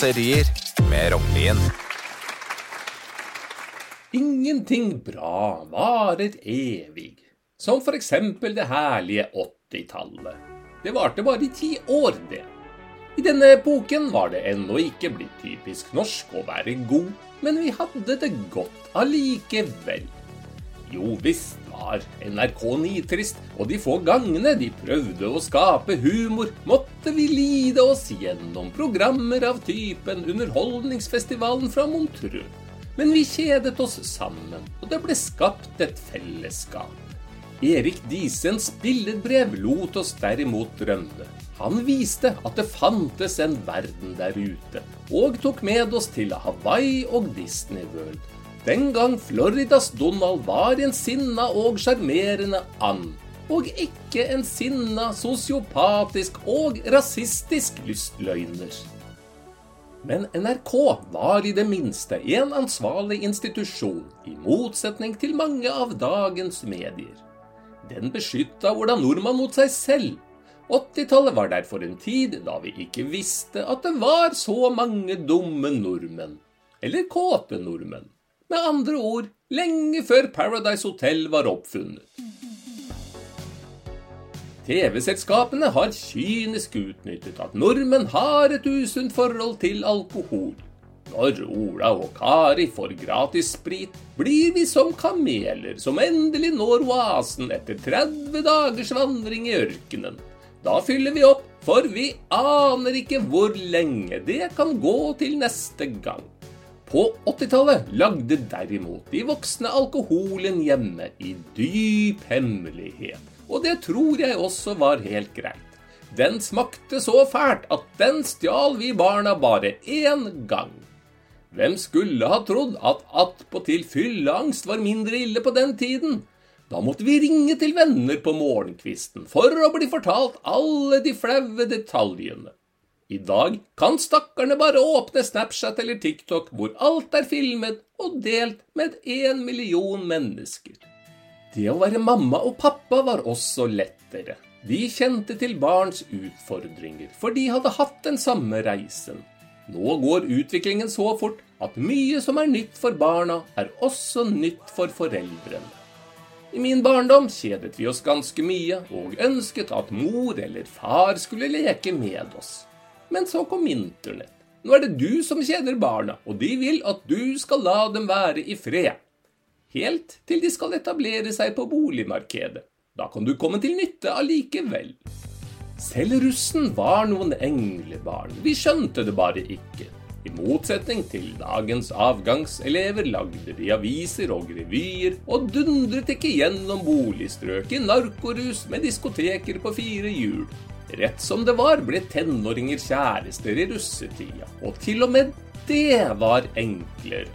raserier med Rognlien. Ingenting bra varer evig. Som for eksempel det herlige 80-tallet. Det varte bare i ti år, det. I denne epoken var det ennå ikke blitt typisk norsk å være god, men vi hadde det godt allikevel. Jo visst var NRK nitrist, og de få gangene de prøvde å skape humor, måtte vi lide oss gjennom programmer av typen Underholdningsfestivalen fra Montreux. Men vi kjedet oss sammen, og det ble skapt et fellesskap. Erik Disens billedbrev lot oss derimot drømme. Han viste at det fantes en verden der ute, og tok med oss til Hawaii og Disney World. Den gang Floridas Donald var en sinna og sjarmerende and, og ikke en sinna, sosiopatisk og rasistisk lystløgner. Men NRK var i det minste en ansvarlig institusjon, i motsetning til mange av dagens medier. Den beskytta hvordan nordmann mot seg selv. 80-tallet var derfor en tid da vi ikke visste at det var så mange dumme nordmenn. Eller kåte nordmenn. Med andre ord, lenge før Paradise Hotel var oppfunnet. TV-selskapene har kynisk utnyttet at nordmenn har et usunt forhold til alkohol. Når Ola og Kari får gratis sprit, blir vi som kameler som endelig når oasen etter 30 dagers vandring i ørkenen. Da fyller vi opp, for vi aner ikke hvor lenge det kan gå til neste gang. På 80-tallet lagde derimot de voksne alkoholen hjemme i dyp hemmelighet, og det tror jeg også var helt greit. Den smakte så fælt at den stjal vi barna bare én gang. Hvem skulle ha trodd at attpåtil fylleangst var mindre ille på den tiden? Da måtte vi ringe til venner på morgenkvisten for å bli fortalt alle de flaue detaljene. I dag kan stakkarene bare åpne Snapchat eller TikTok, hvor alt er filmet og delt med én million mennesker. Det å være mamma og pappa var også lettere. De kjente til barns utfordringer, for de hadde hatt den samme reisen. Nå går utviklingen så fort at mye som er nytt for barna, er også nytt for foreldrene. I min barndom kjedet vi oss ganske mye og ønsket at mor eller far skulle leke med oss. Men så kom internett. Nå er det du som kjeder barna, og de vil at du skal la dem være i fred. Helt til de skal etablere seg på boligmarkedet. Da kan du komme til nytte allikevel. Selv russen var noen englebarn, vi skjønte det bare ikke. I motsetning til dagens avgangselever lagde de aviser og revyer, og dundret ikke gjennom boligstrøk i narkorus med diskoteker på fire hjul. Rett som det var, ble tenåringer kjærester i russetida, og til og med det var enklere.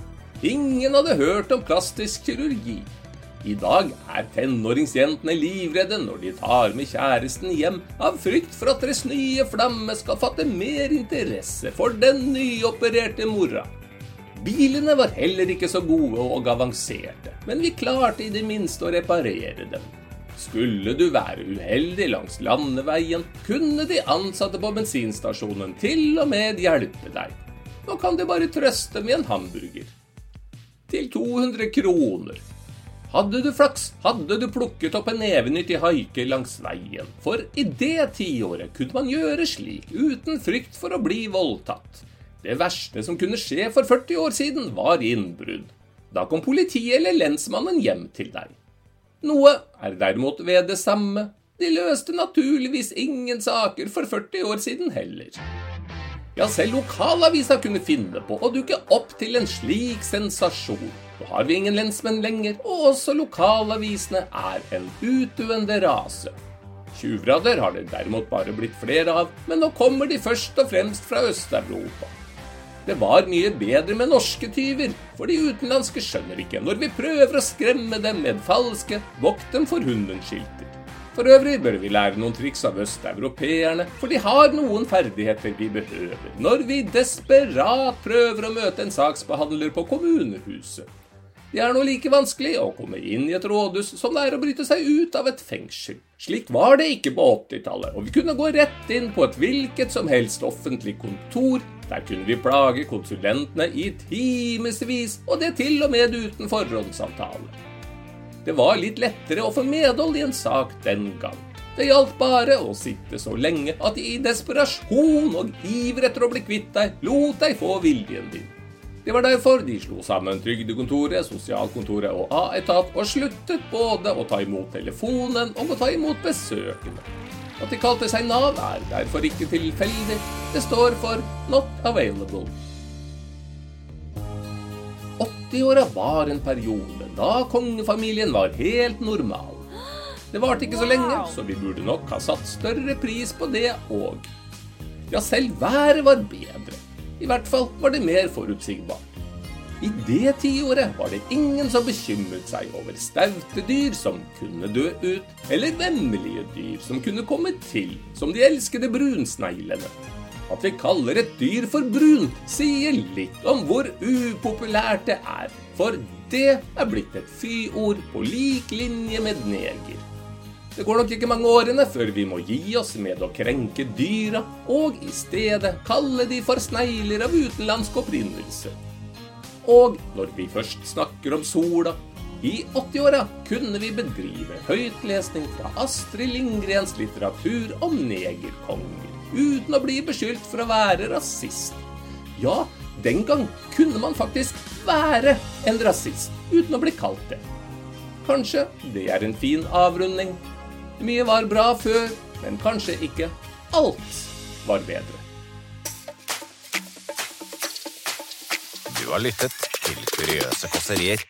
Ingen hadde hørt om plastisk kirurgi. I dag er tenåringsjentene livredde når de tar med kjæresten hjem, av frykt for at deres nye flamme skal fatte mer interesse for den nyopererte mora. Bilene var heller ikke så gode og avanserte, men vi klarte i det minste å reparere dem. Skulle du være uheldig langs landeveien, kunne de ansatte på bensinstasjonen til og med hjelpe deg. Nå kan du bare trøste med en hamburger. Til 200 kroner. Hadde du flaks, hadde du plukket opp en evenyttig haiker langs veien, for i det tiåret kunne man gjøre slik, uten frykt for å bli voldtatt. Det verste som kunne skje for 40 år siden, var innbrudd. Da kom politiet eller lensmannen hjem til deg. Noe er derimot ved det samme. De løste naturligvis ingen saker for 40 år siden heller. Ja, selv lokalavisa kunne finne på å dukke opp til en slik sensasjon. Nå har vi ingen lensmenn lenger, og også lokalavisene er en utdøende rase. Tjuvrader har det derimot bare blitt flere av, men nå kommer de først og fremst fra Øst-Europa. Det var mye bedre med norske tyver, for de utenlandske skjønner ikke når vi prøver å skremme dem med falske 'vokt dem for hunden'-skilter. For øvrig bør vi lære noen triks av østeuropeerne, for de har noen ferdigheter vi behøver når vi desperat prøver å møte en saksbehandler på kommunehuset. Det er nå like vanskelig å komme inn i et rådhus som det er å bryte seg ut av et fengsel. Slik var det ikke på 80-tallet, og vi kunne gå rett inn på et hvilket som helst offentlig kontor. Der kunne vi plage konsulentene i timevis, og det til og med uten forhåndsavtale. Det var litt lettere å få medhold i en sak den gang. Det gjaldt bare å sitte så lenge at de i desperasjon og iver etter å bli kvitt deg, lot deg få viljen din. Det var derfor de slo sammen Trygdekontoret, Sosialkontoret og A-etat, og sluttet både å ta imot telefonen og å ta imot besøkende. At de kalte seg Nav, er derfor ikke tilfeldig. Det står for Not Available. 80-åra var en periode da kongefamilien var helt normal. Det varte ikke så lenge, så vi burde nok ha satt større pris på det òg. Ja, selv været var bedre. I hvert fall var det mer forutsigbart. I det tiåret var det ingen som bekymret seg over staute dyr som kunne dø ut, eller vemmelige dyr som kunne komme til, som de elskede brunsneglene. At vi kaller et dyr for brunt, sier litt om hvor upopulært det er, for det er blitt et fyord på lik linje med neger. Det går nok ikke mange årene før vi må gi oss med å krenke dyra, og i stedet kalle de for snegler av utenlandsk opprinnelse. Og når vi først snakker om sola i 80-åra kunne vi bedrive høytlesning fra Astrid Lindgrens litteratur om negerkonger, uten å bli beskyldt for å være rasist. Ja, den gang kunne man faktisk være en rasist uten å bli kalt det. Kanskje det er en fin avrunding mye var bra før, men kanskje ikke alt var bedre. Du har lyttet til Kuriøse kåserier.